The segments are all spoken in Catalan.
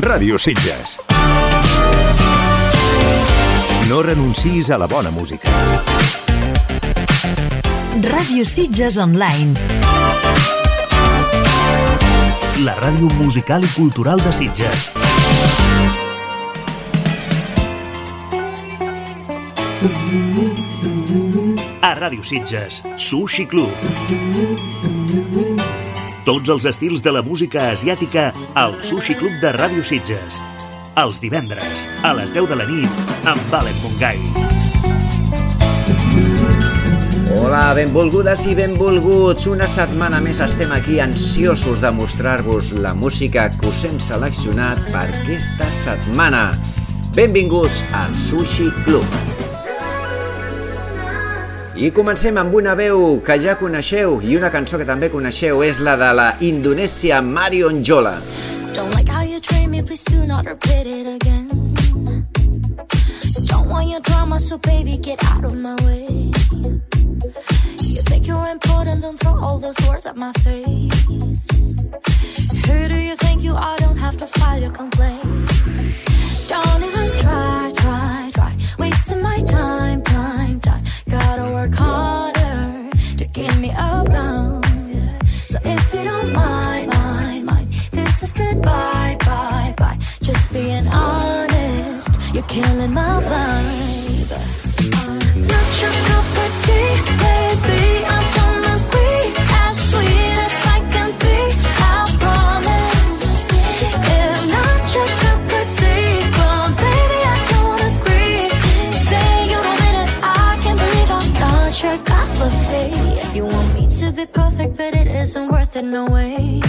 Ràdio Sitges. No renuncis a la bona música. Ràdio Sitges Online. La ràdio musical i cultural de Sitges. A Ràdio Sitges, Sushi Club. Tots els estils de la música asiàtica al Sushi Club de Ràdio Sitges. Els divendres, a les 10 de la nit, amb Valen Mungai. Hola, benvolgudes i benvolguts. Una setmana més estem aquí ansiosos de mostrar-vos la música que us hem seleccionat per aquesta setmana. Benvinguts al Sushi Club. I comencem amb una veu que ja coneixeu i una cançó que també coneixeu és la de la Indonèsia Marion Jola. Don't like how you treat me, please do not repeat it again. Don't want your drama, so baby, get out of my way. You think you're important, don't throw all those words at my face. Who do you think you are? Don't have to file your complaint. Killing my vibe. Not your cup of tea, baby. I don't agree. As sweet as I can be, I promise. If not your cup of tea, well, baby, I don't agree. Say you don't mean it, I can't believe I'm not your cup of tea. You want me to be perfect, but it isn't worth it, no way.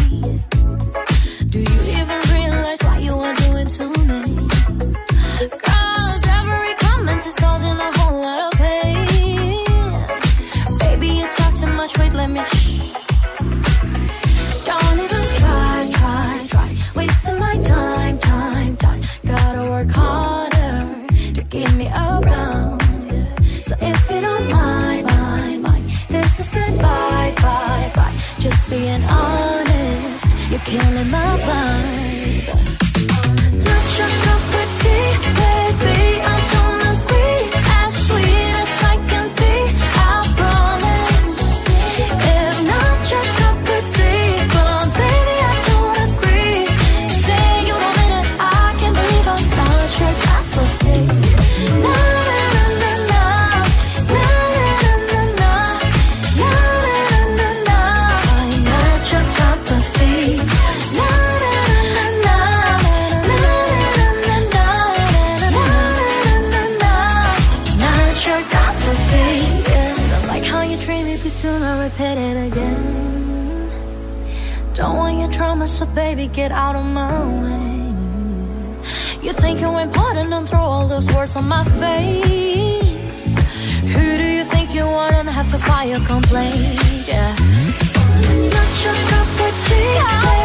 Do you even realize what you are doing to me? these calls and I out of my way. You think you're important, don't throw all those words on my face. Who do you think you are? Don't have a complaint. Yeah. Not your cup of tea,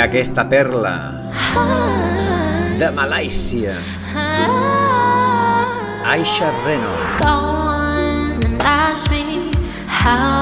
Aquesta perla de Malàisia, Aisha Reno. Go on and ask me how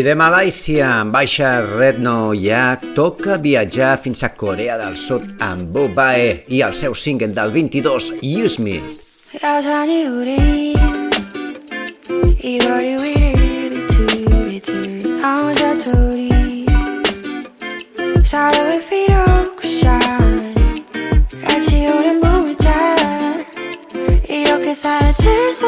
I de Malàisia, en baixa Redno ja toca viatjar fins a Corea del Sud amb Bo Bae i el seu single del 22, Use Me. 여전히 우리 이 거리 위를 비틀비틀 아무 자투리 서로의 필요 쿠션 같이 오랜 몸을 짜 이렇게 사라질 수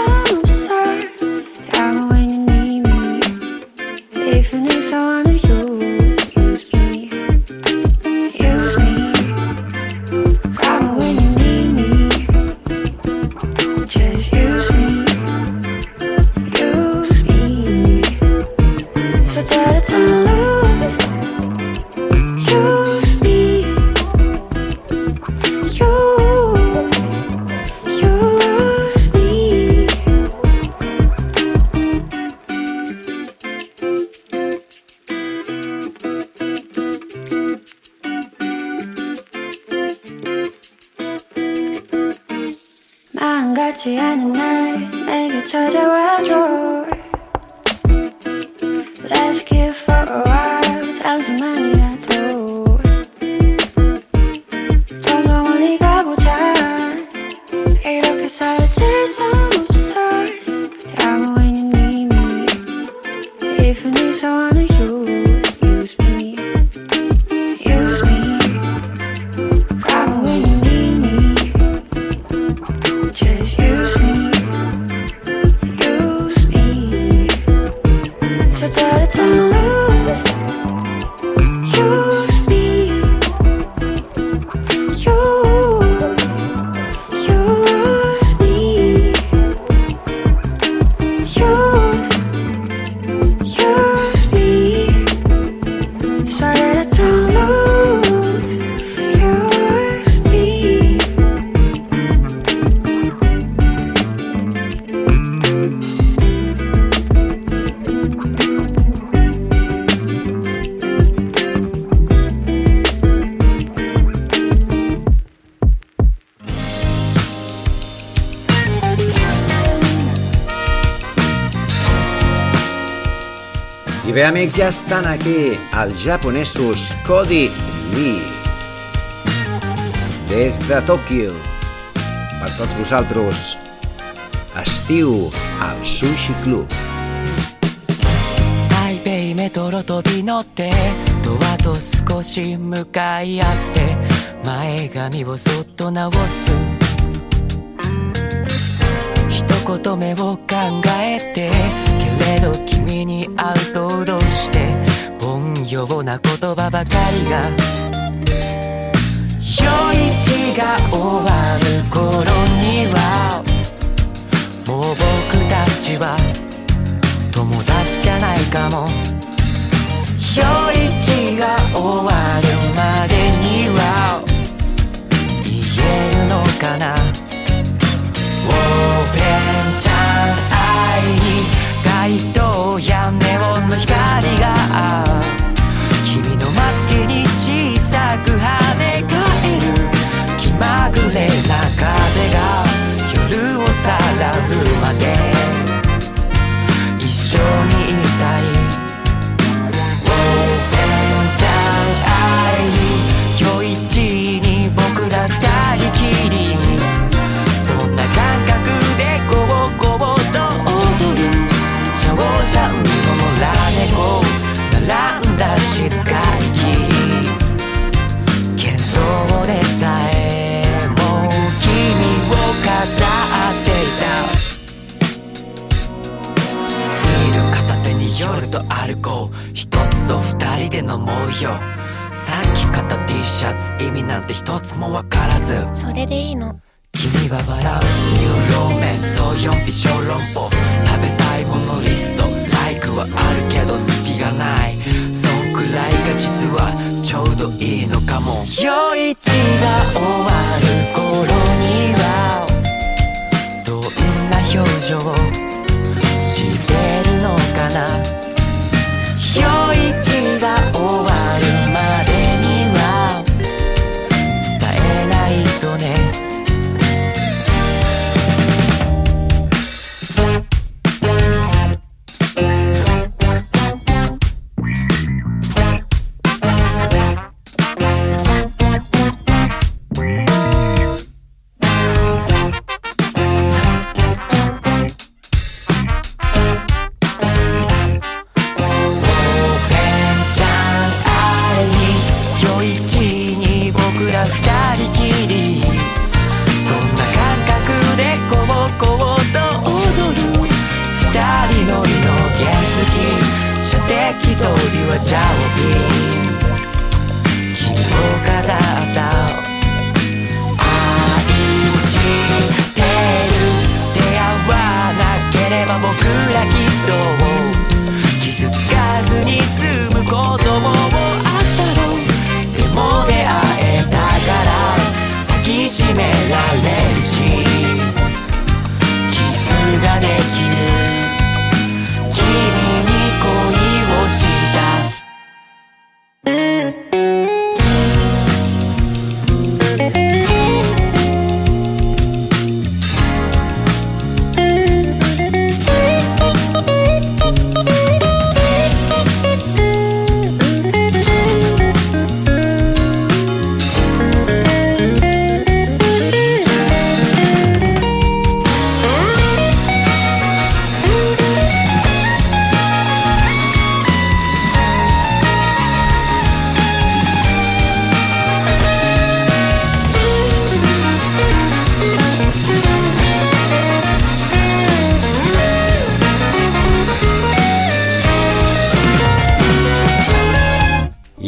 bé, amics, ja estan aquí els japonesos Cody Lee. Des de Tòquio, per tots vosaltres, estiu al Sushi Club. 台北メトロ飛び乗ってドアと少し向かい合って前髪をそっと直す一言目を考えて けれど君に会うと脅して凡庸な言葉ばかりが夜市が終わる頃にはもう僕たちは友達じゃないかも夜市が終わるまでには言えるのかな?ライやネオンの光が君のまつげに小さく跳ね返る気まぐれな風が夜をさらうまで気遣い喧騒でさえもう君を飾っていたビール片手に夜と歩こう一つを二人で飲もうよさっき買った T シャツ意味なんて一つも分からずそれでいいの。君は笑うニューローメンゾヨンピ小籠包。実はちょうどいいのかも。夜市が終わる頃にはどんな表情してるのかな。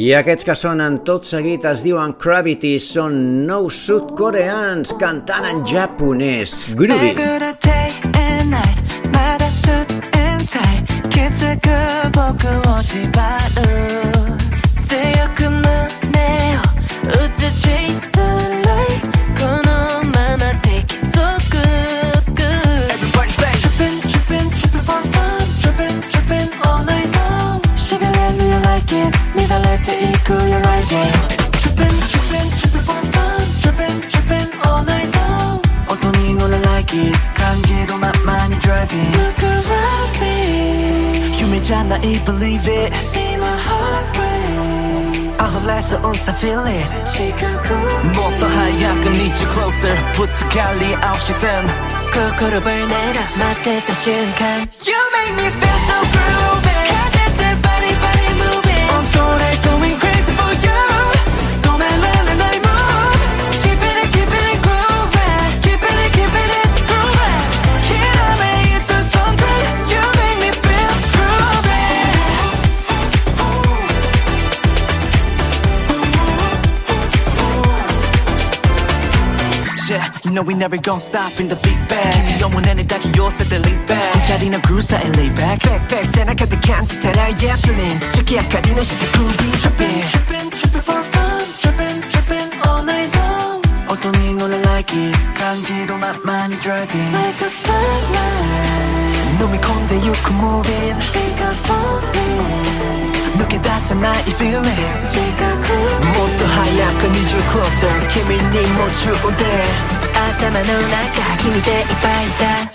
I aquests que sonen tot seguit es diuen Gravity, són nous sud-coreans cantant en japonès. Groovy. 巡る day driving. Look around me. You may try not believe it. I see my heart break. All the so feel more the high, I need you closer. Put the galley out, she's in. 거꾸로을 내려 맞대던 순간 You make me feel so groovy 가졌던 body body moving I'm totally going crazy for you You know we never gonna stop in the big bang 영원한 You set the lean back 기다리는 구사에 lay back 백백 생각해도 can to tell I yes you need 특히 아까리는 시대 구비 tripping tripping tripping for fun. Tripping tripping all night long. 어떤 이 노래 like it. 강제로 만만히 driving. Like a starlight 놈이 콘대 you can move in think I'm falling さない feeling もっと早く need you closer 君に夢中で頭の中君でいっぱいだ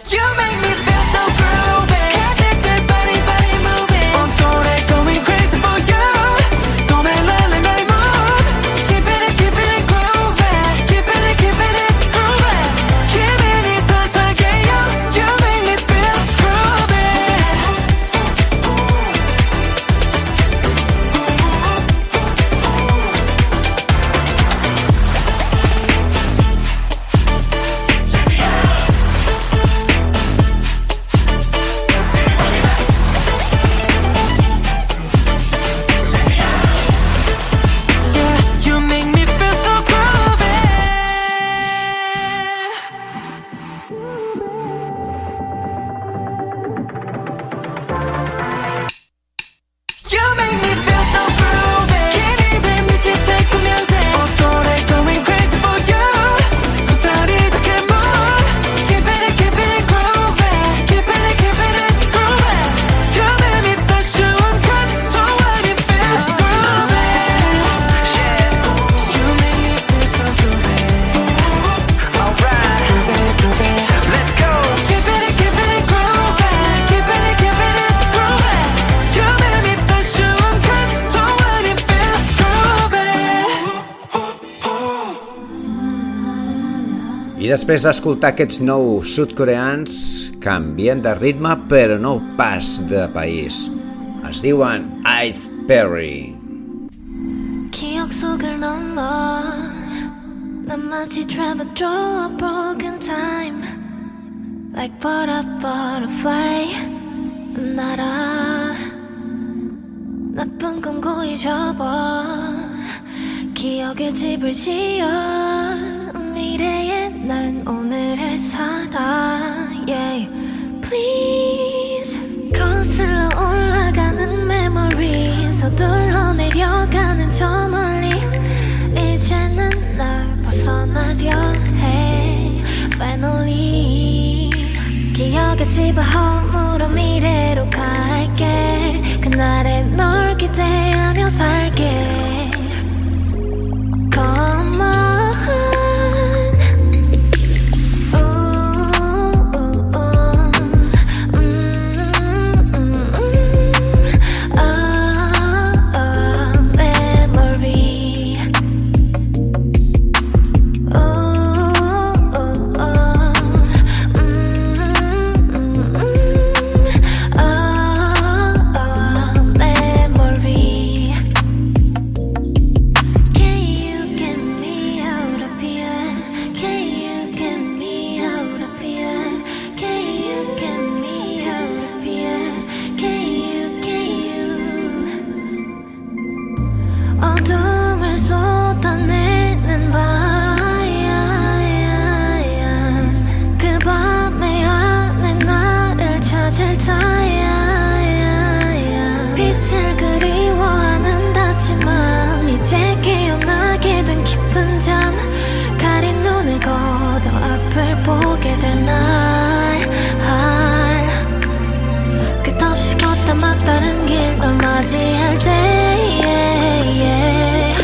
després d'escoltar aquests nous sudcoreans, canvien de ritme però no pas de país. Es diuen Ice Perry. 기억 속을 넘어 난 마치 travel through a broken time Like butter butterfly 날아 나쁜 꿈 고이 접어 기억의 집을 지어 미래에 난 오늘을 살아 yeah. Please 거슬러 올라가는 memory 서둘러 내려가는 저 멀리 이제는 날 벗어나려 해 Finally 기억의 집을 허물어 미래로 갈게 그날에 널 기대하며 살게 길을 맞이할 때 yeah, yeah.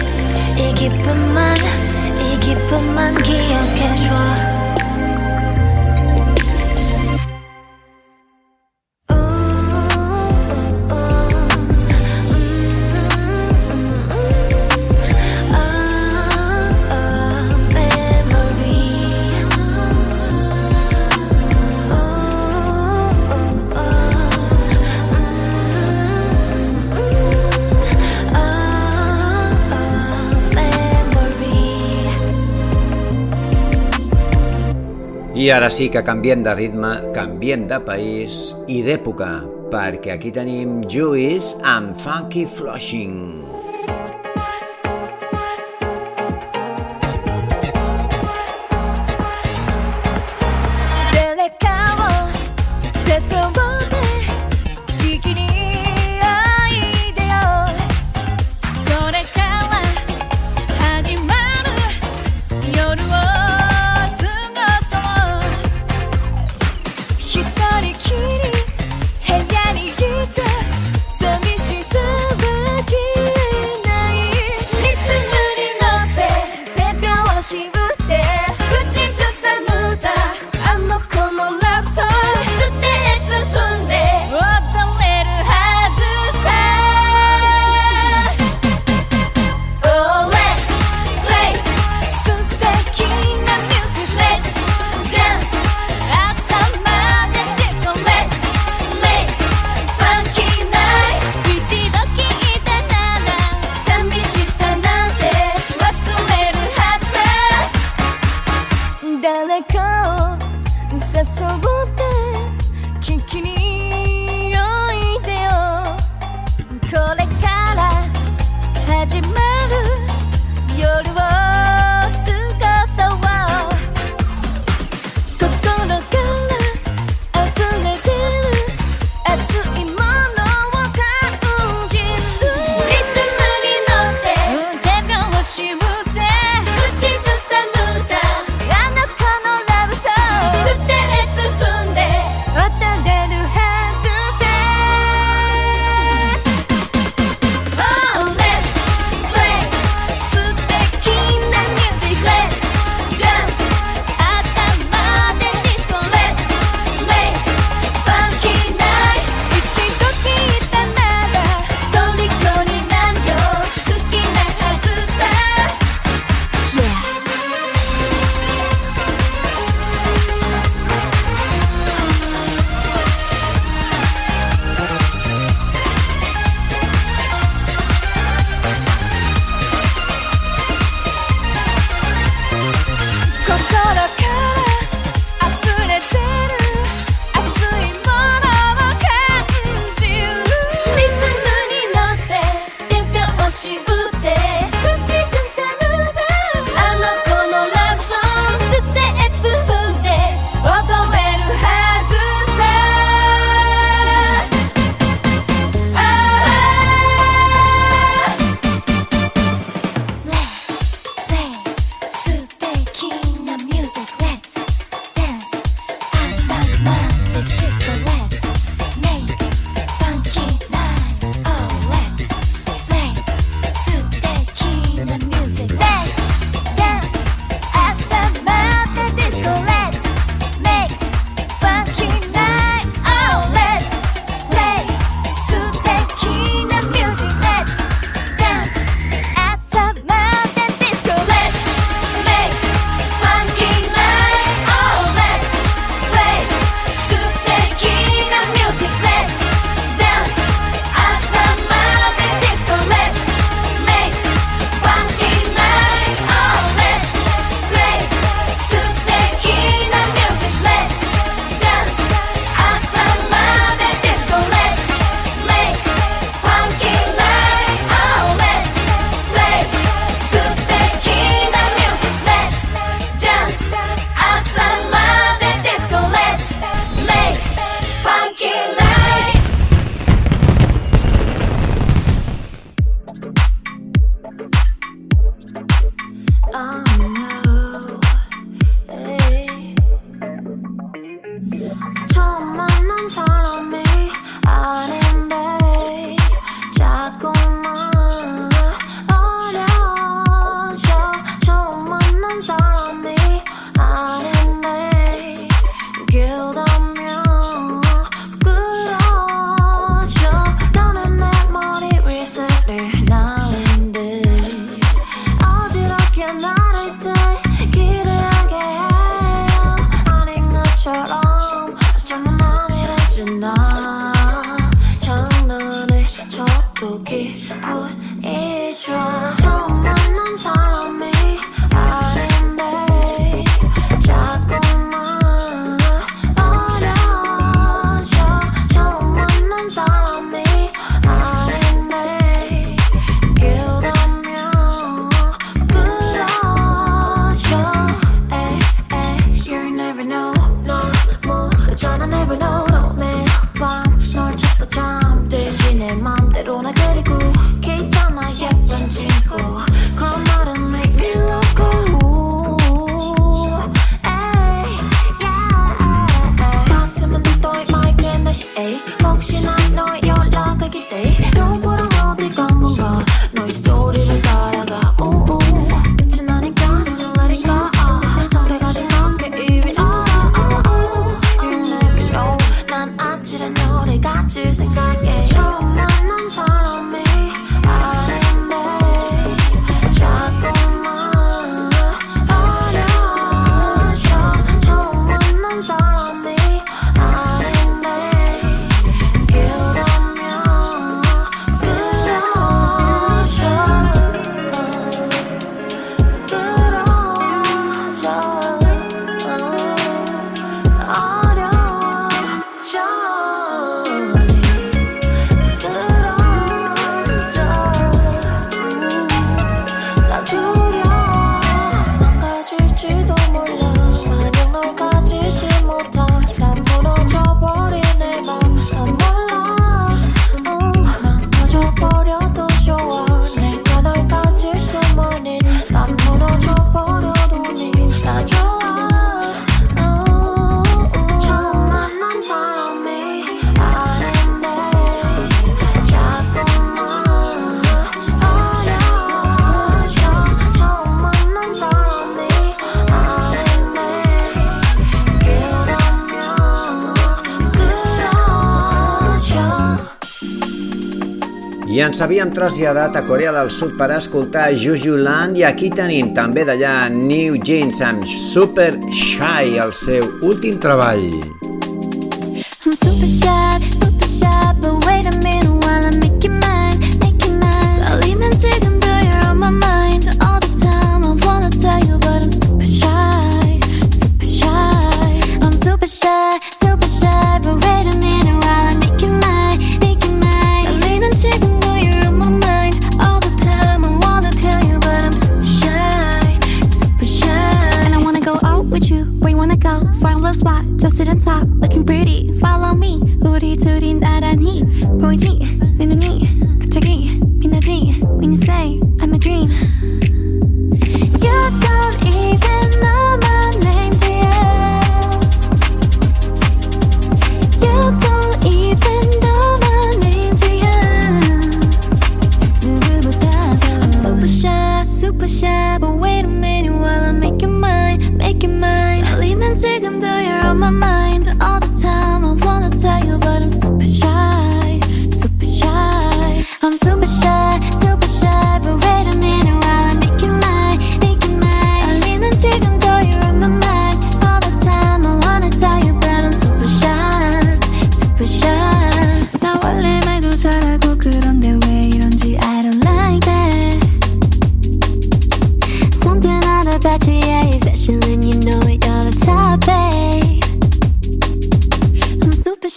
이 기쁨만 이 기쁨만 기억해줘 I ara sí que canviem de ritme, canviem de país i d'època, perquè aquí tenim Juice amb Funky Flushing. ens havíem traslladat a Corea del Sud per escoltar Juju Land i aquí tenim també d'allà New Jeans amb Super Shy, el seu últim treball. I'm super shy. 둘이 나란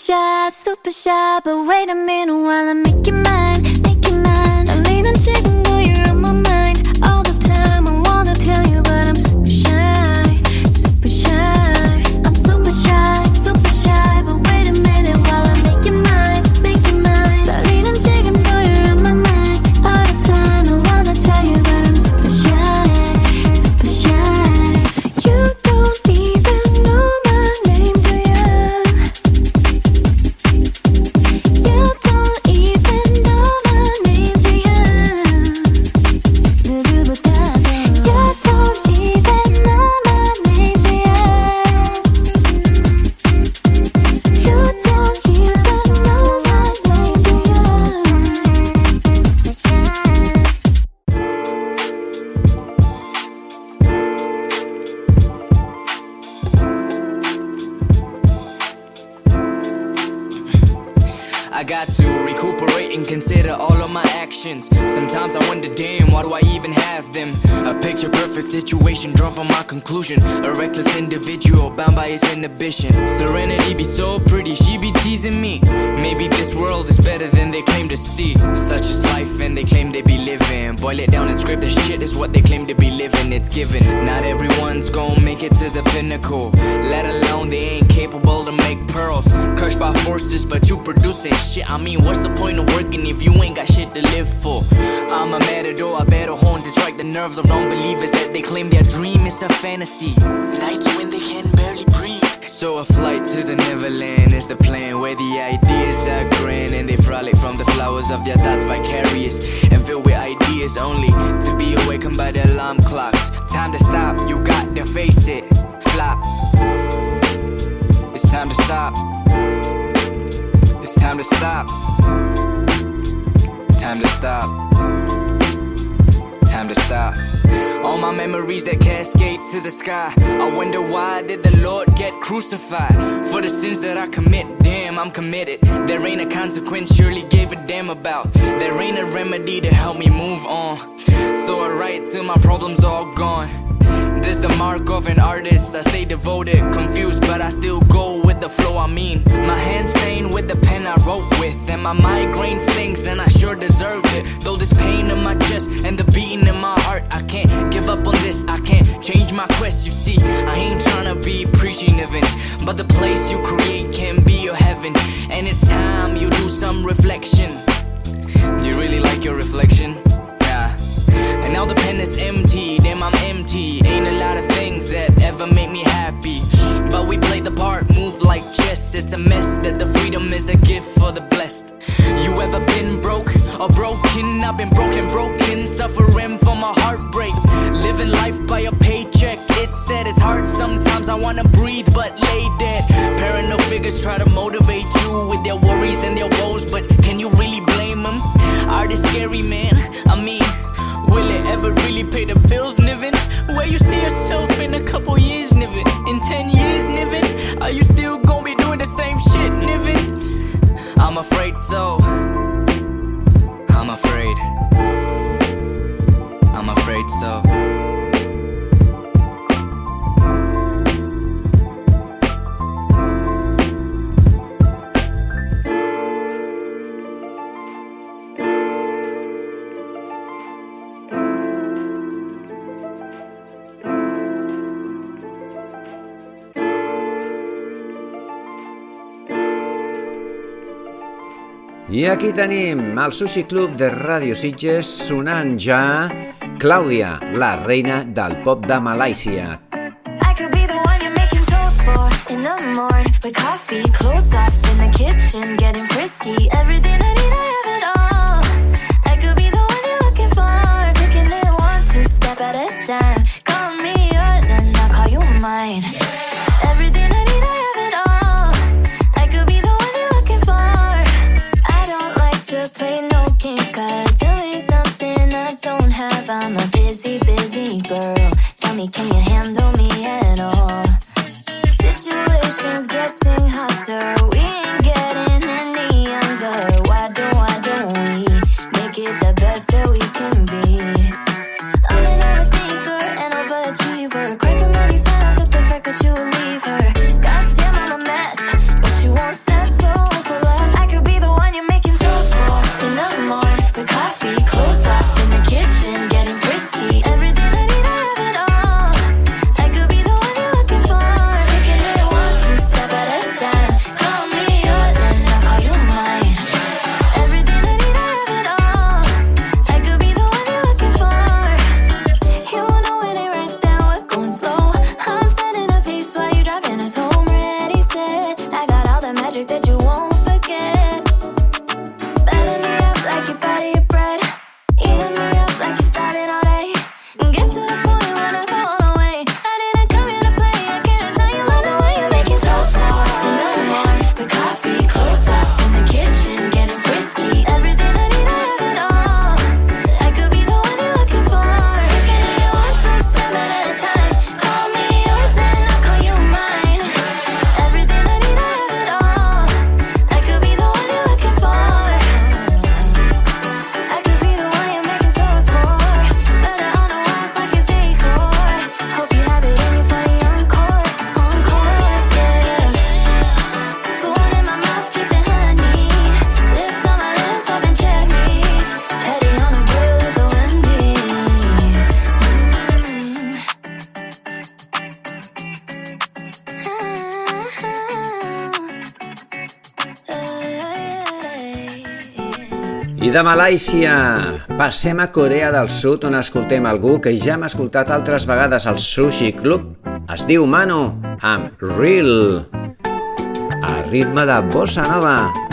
shy, super shy, but wait a minute while I make you mine, make you mine. 떨리는 지금 Nights when they can barely breathe. So a flight to the Neverland is the plan where the ideas are grand and they frolic from the flowers of their thoughts vicarious and filled with ideas only to be awakened by the alarm clocks. Time to stop, you got to face it. Flop. It's time to stop. It's time to stop. Time to stop. Time to stop. All my memories that cascade to the sky. I wonder why did the Lord get crucified? For the sins that I commit, damn, I'm committed. There ain't a consequence, surely gave a damn about. There ain't a remedy to help me move on. So I write till my problems all gone. This the mark of an artist. I stay devoted, confused, but I still go with the flow. I mean, my hand stained with the pen I wrote with, and my migraine stings, and I sure deserved it. Though this pain in my chest and the beating in my heart, I can't give up on this. I can't change my quest. You see, I ain't tryna be preaching even, but the place you create can be your heaven, and it's time you do some reflection. Do you really like your reflection? Nah. And now the pen is empty, damn I'm empty. Ain't a lot of things that ever make me happy. But we play the part, move like chess. It's a mess that the freedom is a gift for the blessed. You ever been broke or broken? I've been broken, broken, suffering from a heartbreak. Living life by a paycheck. It's sad, it's hard. Sometimes I wanna breathe, but lay dead. Paranoid figures try to motivate you with their worries and their woes, but can you really blame them? Art is scary, man. I mean, will it ever really pay the bills, Niven? Where you see yourself in a couple years, Niven? In 10 years, Niven? Are you still gonna be doing the same shit, Niven? I'm afraid so. I aquí tenim el Sushi Club de Radio Sitges sonant ja Clàudia, la reina del pop de Malàisia. I could be the one you're making toast for in the morning with coffee, clothes off in the kitchen, getting frisky, everything I need I have it all. I could be the one you're looking for, taking it one, two step at a time. Call me yours and I'll call you mine. De Malàisia passem a Corea del Sud on escoltem algú que ja hem escoltat altres vegades al Sushi Club. Es diu Mano amb Real. A ritme de bossa nova.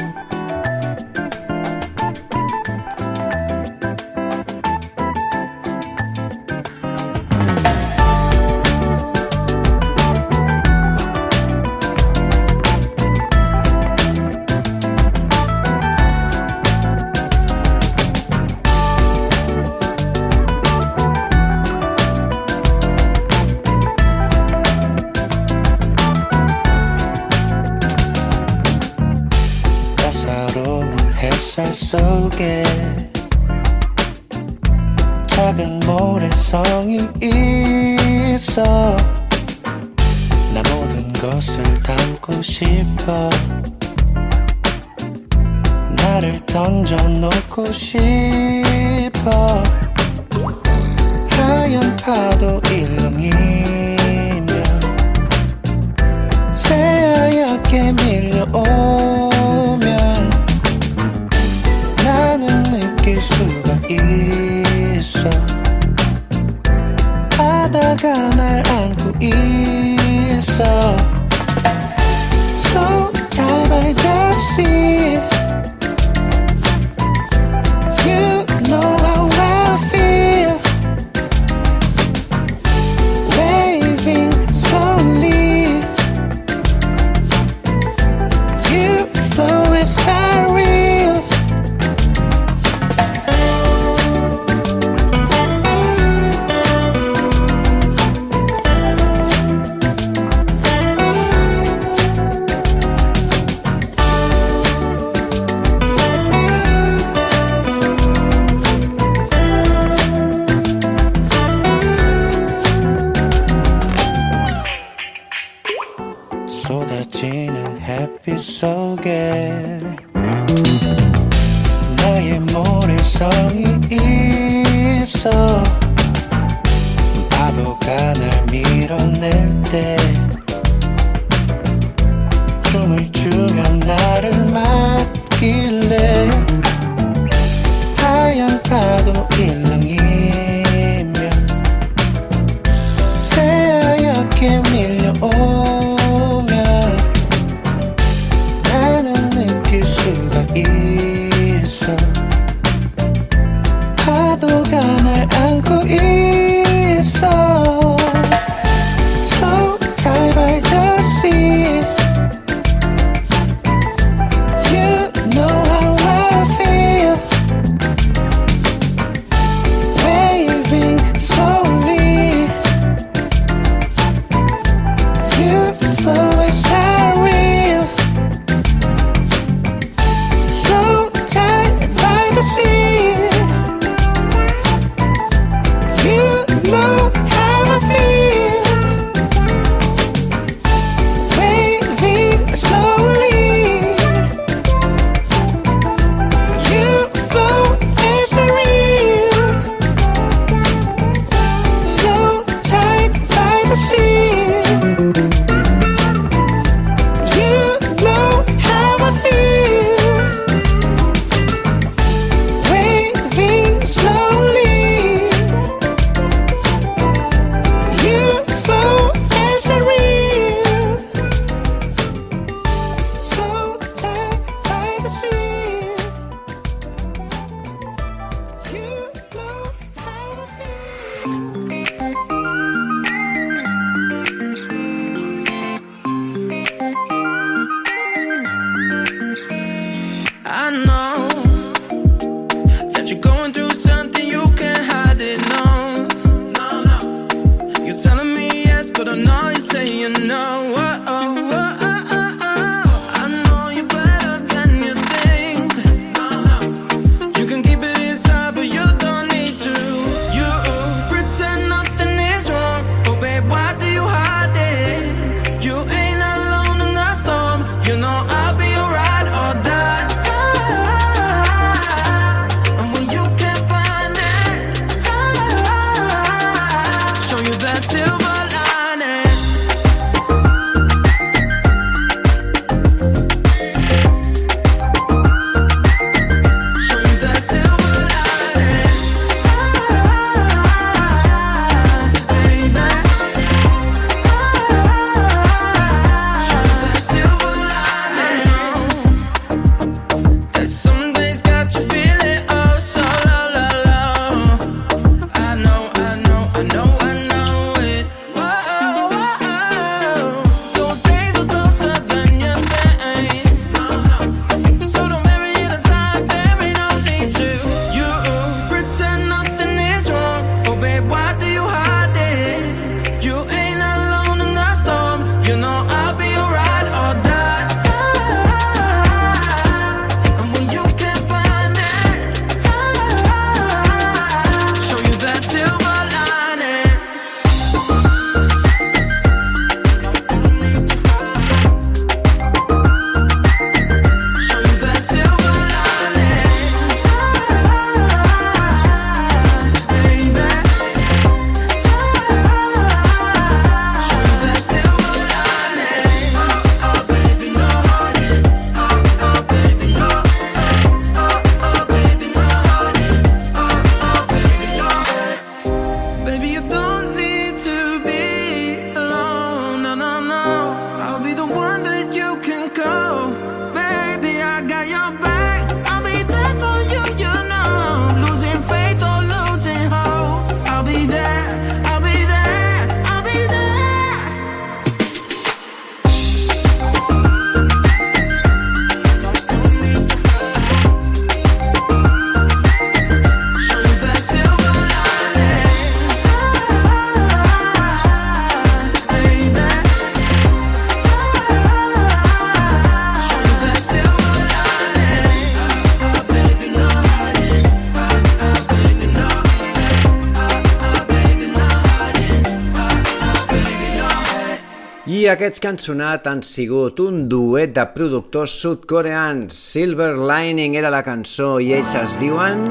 Aquests que han sonat han sigut un duet de productors sudcoreans. Silver Lining era la cançó i ells es diuen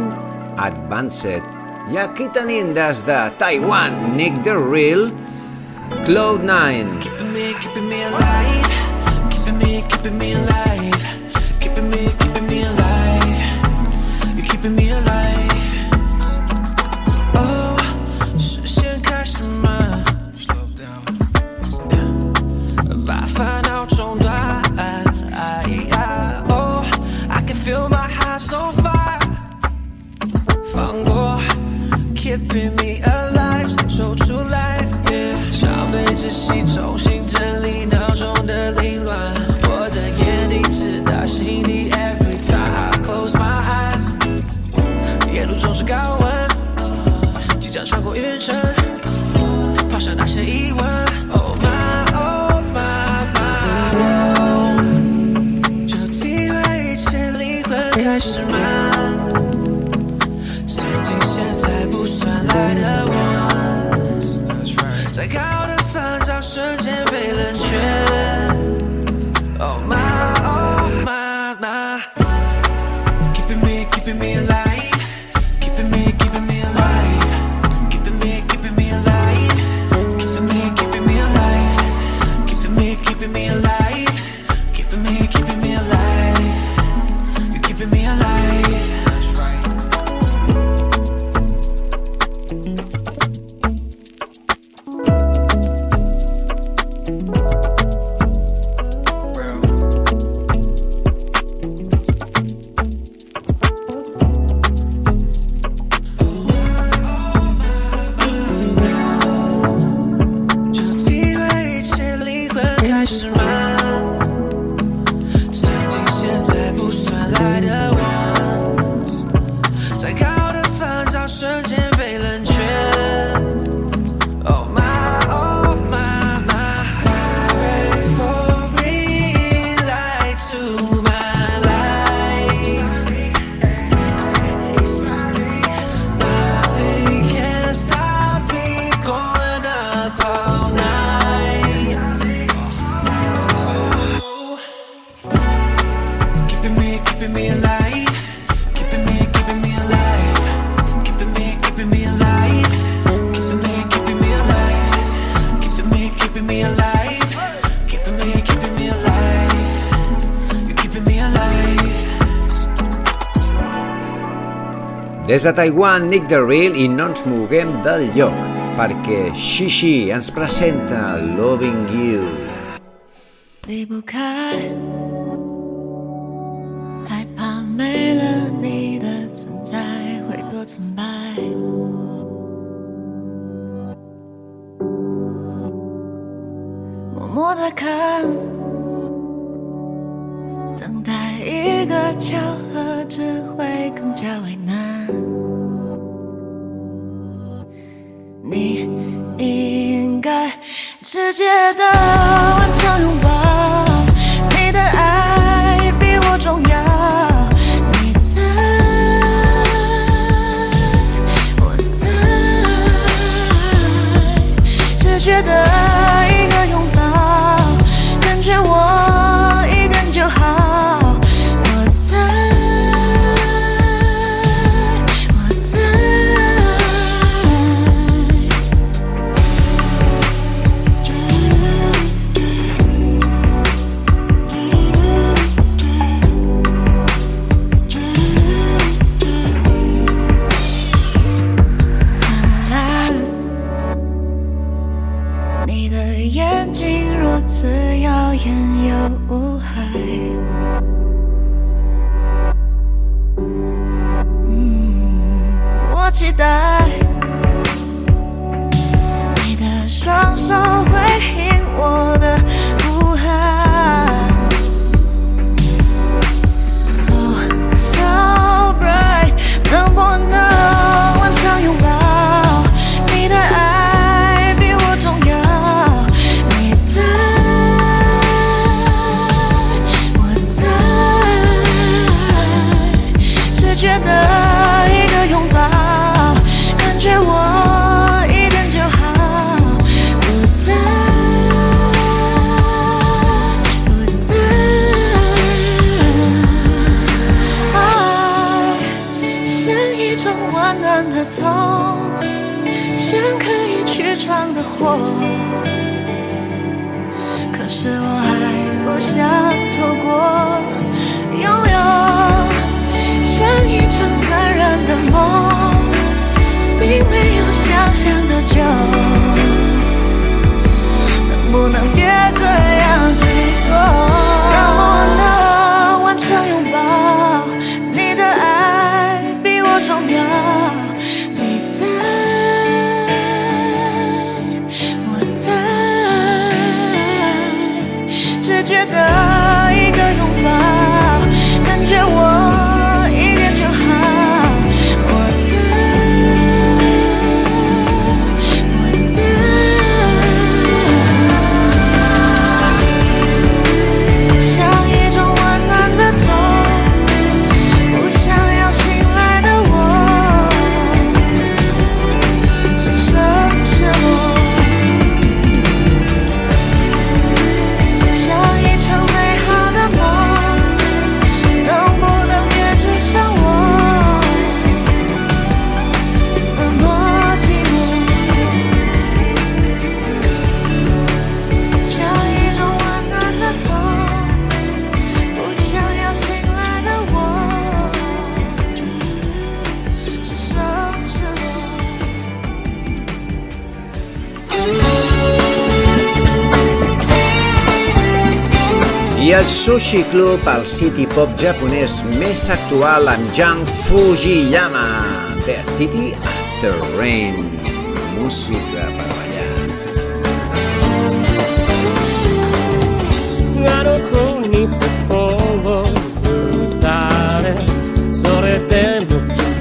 Advanced. I aquí tenim des de Taiwan, Nick the Real, Cloud9. Keeping me, keeping me alive, keeping me, keeping me alive, give me a life 走出来 yeah 消费窒息重新 Des de Taiwan, Nick the Real i no ens moguem del lloc, perquè Xixi ens presenta Loving You. 应该直接的想象的酒，能不能别醉？Sushi Club, el city pop japonès més actual amb Jang Fujiyama, The City After Rain. Música per ballar. あの子に頬を打たれそれでも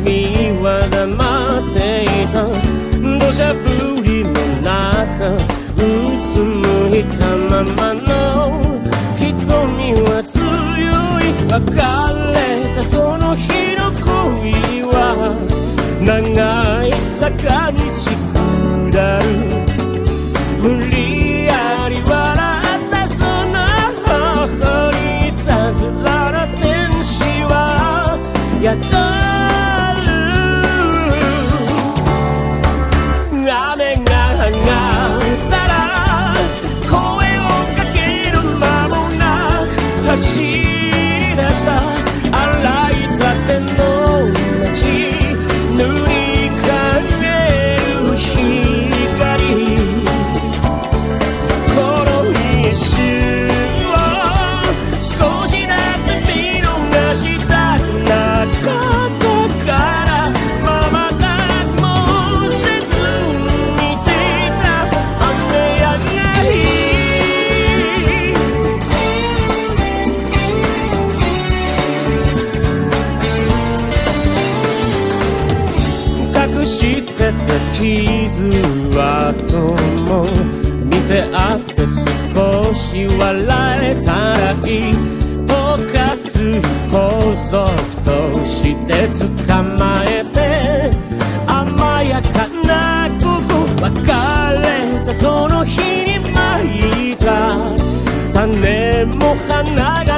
君は黙っていた土砂降りの中うつむいたままの 別れたその日の恋は長い坂道傷跡も見せ合って少し笑えたらいい。溶かす高速として捕まえて甘やかなここ別れた。その日に巻いた。種も花が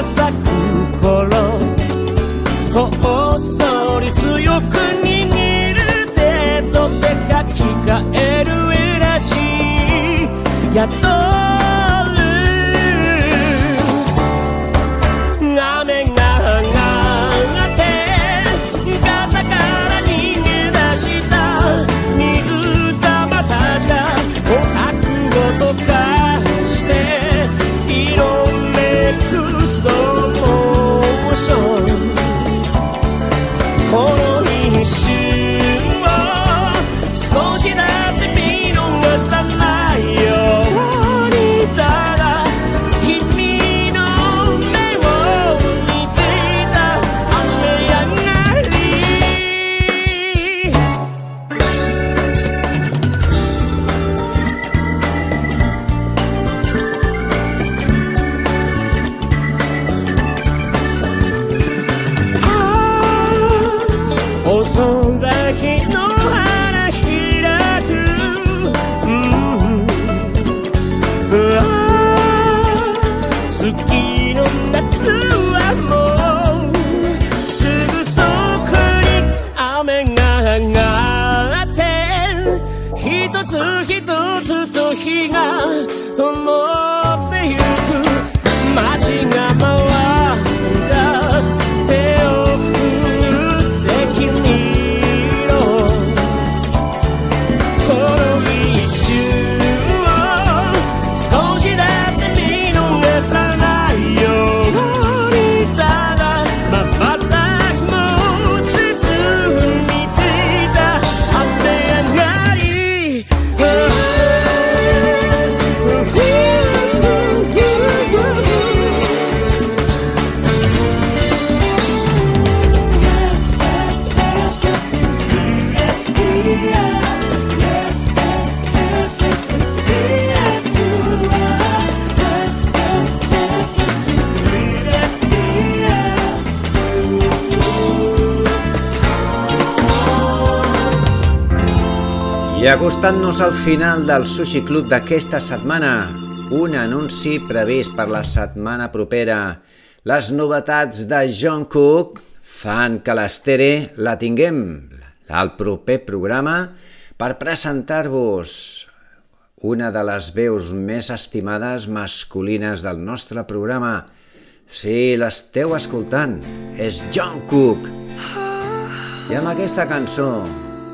I acostant-nos al final del Sushi Club d'aquesta setmana, un anunci previst per la setmana propera. Les novetats de John Cook fan que l'Estere la tinguem al proper programa per presentar-vos una de les veus més estimades masculines del nostre programa. Sí, l'esteu escoltant, és John Cook. I amb aquesta cançó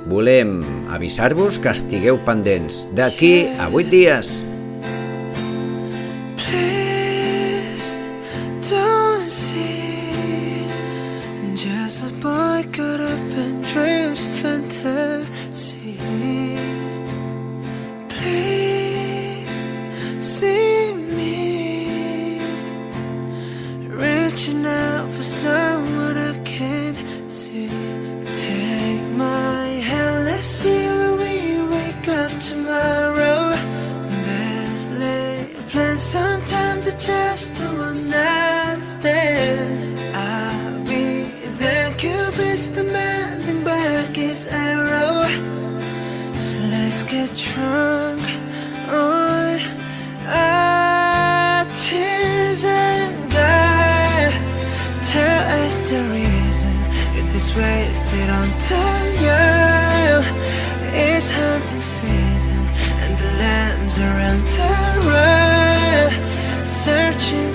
Volem avisar-vos que estigueu pendents d'aquí a 8 dies. reaching out for someone I've see we wake up tomorrow. Best sometimes just. I'll be his arrow. So let's get drunk on our tears and die. Tell us the reason if this wasted on time. Yeah. It's hunting season and the lambs are on terror searching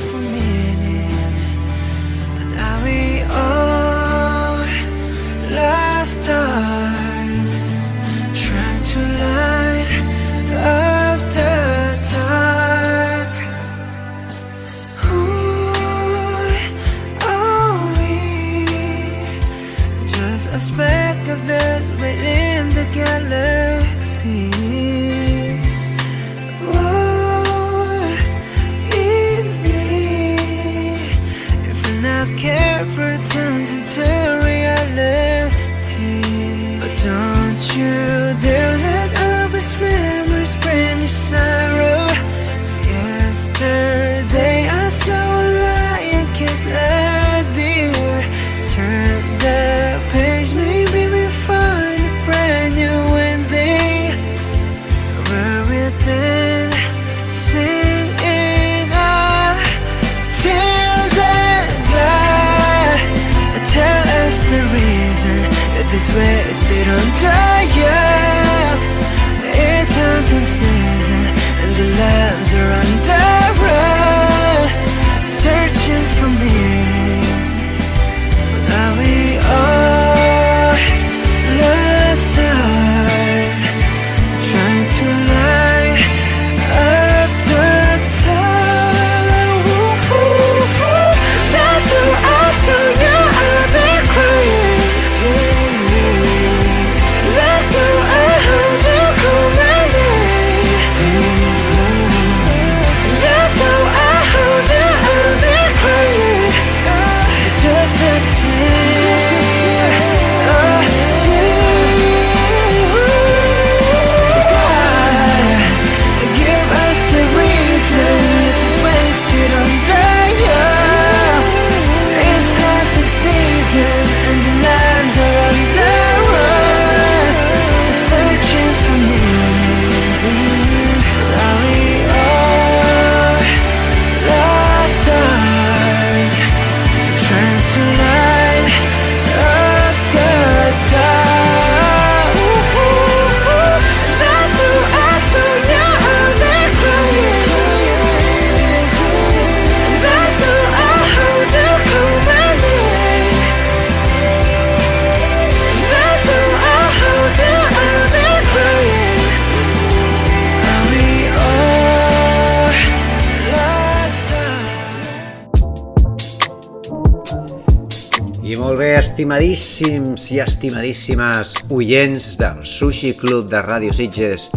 estimadíssims i estimadíssimes oients del Sushi Club de Ràdio Sitges.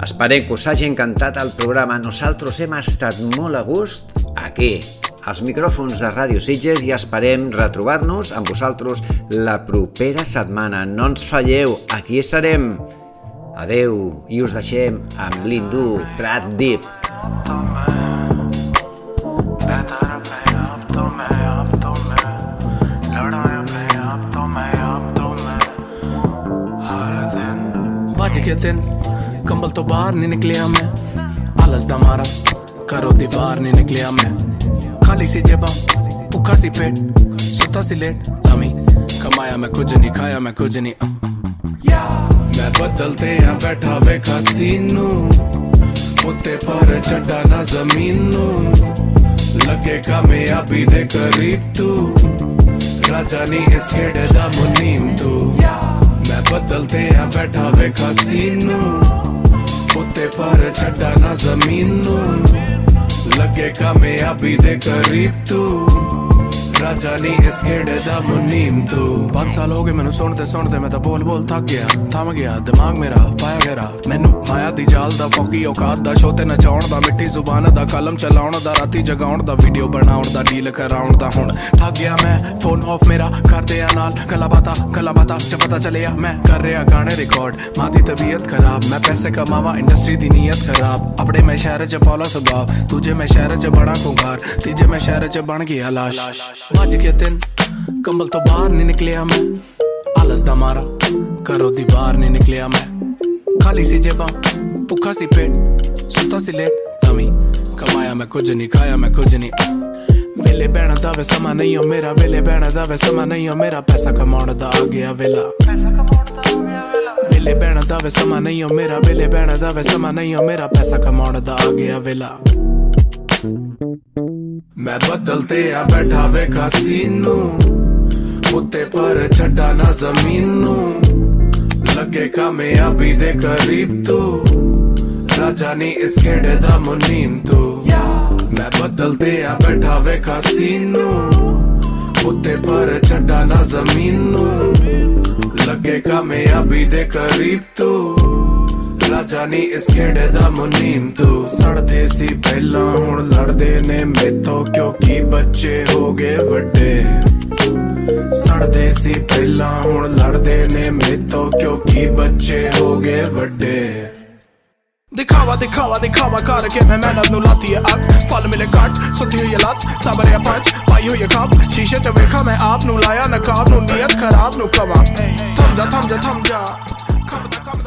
Esperem que us hagi encantat el programa. Nosaltres hem estat molt a gust aquí, als micròfons de Ràdio Sitges i esperem retrobar-nos amb vosaltres la propera setmana. No ens falleu, aquí estarem. Adeu i us deixem amb l'hindú Prat Deep. ਵੱਜ के दिन कंबल तो बाहर नहीं निकलिया मैं आलस दा मारा, करो दी बाहर नहीं निकलिया मैं खाली सी जेबा भूखा सी पेट, सुता सी लेट। तमी कमाया मैं कुछ नहीं, खाया मैं कुछ नहीं। मैं बदलते हैं, बैठा वे सीनू। उत्ते पर छड़ा ना ज़मीन। लगेगा मैं अभी दे करीब तू। राजा नहीं इस खेड़े दा मुनीम तू। yeah. ਮੈਂ ਬਦਲਤੇ ਆ, ਬੈਠਾ ਵੇਖਾ ਸੀਨੂ। ਉੱਤੇ ਪਰ ਛੱਡਾ ਨਾ ਜ਼ਮੀਨ ਨੂੰ। ਲੱਗੇ ਕਾਮਯਾਬੀ ਦੇ ਕਰੀਬ ਤੂੰ। ਰਾਜਾ ਨਹੀਂ ਇਸ ਖੇੜੇ ਦਾ ਮੁਨੀਮ ਤੂੰ। 5 ਸਾਲ ਹੋ ਗਏ ਮੈਨੂੰ ਸੁਣਦੇ ਸੁਣਦੇ ਮੈਂ ਤਾਂ ਬੋਲ ਬੋਲ ਥੱਕ ਗਿਆ। ਥਮ ਗਿਆ, ਦਿਮਾਗ ਮੇਰਾ ਪਾਇਆ ਗਿਆ ਮੈਨੂੰ ਮਾਇਆ ਦੀ ਜਾਲ ਦਾ ਫੋਕੀ ਔਕਾਤ ਦਾ ਸ਼ੋਤੇ ਨਚਾਉਣ ਦਾ, ਮਿੱਠੀ ਜ਼ੁਬਾਨ ਦਾ ਕਲਮ ਚਲਾਉਣ ਦਾ, ਰਾਤੀ ਜਗਾਉਣ ਦਾ ਵੀਡੀਓ ਬਣਾਉਣ ਦਾ ਡੀਲ ਕਰਾਉਣ ਦਾ ਹੁਣ। ਥੱਕ ਗਿਆ ਮੈਂ ਫੋਨ ਆਫ ਮੇਰਾ ਕਰਦੇ ਆ ਨਾਲ ਗੱਲਾਂ ਬਾਤਾਂ ਗੱਲਾਂ ਬਾਤਾਂ ਚ ਪਤਾ ਚੱਲਿਆ ਮੈਂ ਕਰ ਰਿਹਾ ਗਾਣੇ ਰਿਕਾਰਡ ਮਾਂ ਦੀ ਤਬੀਅਤ ਖਰਾਬ, ਮੈਂ ਪੈਸੇ ਕਮਾਵਾ ਇੰਡਸਟਰੀ ਦੀ ਨੀਅਤ ਖਰਾਬ। ਆਪਣੇ ਮੈਂ ਸ਼ਹਿਰ ਚ ਪੌਲਾ ਸੁਭਾਵ ਦੂਜੇ ਮੈਂ ਸ਼ਹਿਰ ਚ ਬੜਾ ਖੁੰਗਾਰ ਤੀਜੇ ਮੈਂ ਸ਼ਹਿਰ ਚ ਬਣ ਗਿਆ ਲਾਸ਼। ਵੱਜ ਕੇ ਤਿੰਨ ਕੰਬਲ ਤੋਂ ਬਾਹਰ ਨਹੀਂ ਨਿਕਲਿਆ ਮੈਂ ਆਲਸ ਦਾ ਮਾਰਾ ਕਰੋ ਦੀ ਬਾਹਰ ਨਹੀਂ ਨਿਕਲਿਆ ਮੈਂ ਖਾਲੀ ਸੀ ਜੇਬਾਂ ਭੁੱਖਾ ਸੀ ਪੇਟ ਸੁੱਤਾ ਸੀ ਲੇਟ ਤਮੀ ਕਮਾਇਆ ਮੈਂ ਕੁਝ ਨਹੀਂ ਖਾਇਆ ਮੈਂ ਕੁਝ ਨਹੀਂ ਵੇਲੇ ਬਹਿਣਾ ਦਾ ਵੇ ਸਮਾਂ ਨਹੀਂ ਓ ਮੇਰਾ ਵੇਲੇ ਬਹਿਣਾ ਦਾ ਵੇ ਸਮਾਂ ਨਹੀਂ ਓ ਮੇਰਾ ਪੈਸਾ ਕਮਾਉਣ ਦਾ ਆ ਗਿਆ ਵੇਲਾ ਵੇਲੇ ਬਹਿਣਾ ਦਾ ਵੇ ਸਮਾਂ ਨਹੀਂ ਓ ਮੇਰਾ ਵੇਲੇ ਬਹਿਣਾ ਦਾ ਵੇ ਸਮਾਂ ਨਹੀਂ ਓ ਮੇਰਾ ਪੈਸਾ ਕਮਾਉਣ ਦਾ ਆ ਗਿਆ ਵੇਲਾ ਮੈਂ ਬਦਲਤੇ ਆ ਬੈਠਾ ਵੇ ਕਾਸੀਨੋ ਉੱਤੇ ਪਰ ਛੱਡਾ ਨਾ ਜ਼ਮੀਨ ਨੂੰ ਲੱਗੇ ਕਾਮਯਾਬੀ ਦੇ ਕਰੀਬ ਤੂੰ ਰਾਜਾ ਨਹੀਂ ਇਸ ਖੇੜੇ ਦਾ ਮੁਨੀਮ ਤੂੰ ਮੈਂ ਬਦਲਤੇ ਆ ਬੈਠਾ ਵੇ ਕਾਸੀਨੋ ਉੱਤੇ ਪਰ ਛੱਡਾ ਨਾ ਜ਼ਮੀਨ ਨੂੰ ਲੱਗੇ ਕਾਮਯਾਬੀ ਦੇ ਕਰੀਬ ਤੂੰ ਰਾਜਾ ਨਹੀਂ ਇਸ ਖੇੜੇ ਦਾ ਮੁਨੀਮ ਤੂੰ ਸੜਦੇ ਸੀ ਪਹਿਲਾਂ ਹੁਣ ਲੜਦੇ ਨੇ ਮੇਤੋਂ ਕਿਉਂਕਿ ਬੱਚੇ ਹੋ ਗਏ ਵੱਡੇ ਸੜਦੇ ਸੀ ਪਹਿਲਾਂ ਹੁਣ ਲੜਦੇ ਨੇ ਮੇਤੋਂ ਕਿਉਂਕਿ ਬੱਚੇ ਹੋ ਗਏ ਵੱਡੇ ਦਿਖਾਵਾ ਦਿਖਾਵਾ ਦਿਖਾਵਾ ਕਰਕੇ ਮੈਂ ਮਿਹਨਤ ਨੂੰ ਲਾਤੀ ਹੈ ਅੱਗ ਫਲ ਮਿਲੇ ਕੱਟ ਸੁੱਤੀ ਹੋਈ ਹੈ ਲੱਤ ਸਬਰ ਹੈ ਪੰਜ ਪਾਈ ਹੋਈ ਹੈ ਖੱਪ ਸ਼ੀਸ਼ੇ 'ਚ ਵੇਖਾ ਮੈਂ ਆਪ ਨੂੰ ਲਾਇਆ ਨਕਾਬ ਨੂੰ ਨੀਅਤ ਖਰਾਬ ਨੂੰ ਕਵਾ ਥਮ ਜਾ ਥਮ ਜਾ ਥਮ ਜਾ ਖੱਪ ਦਾ ਖੱਪ ਦਾ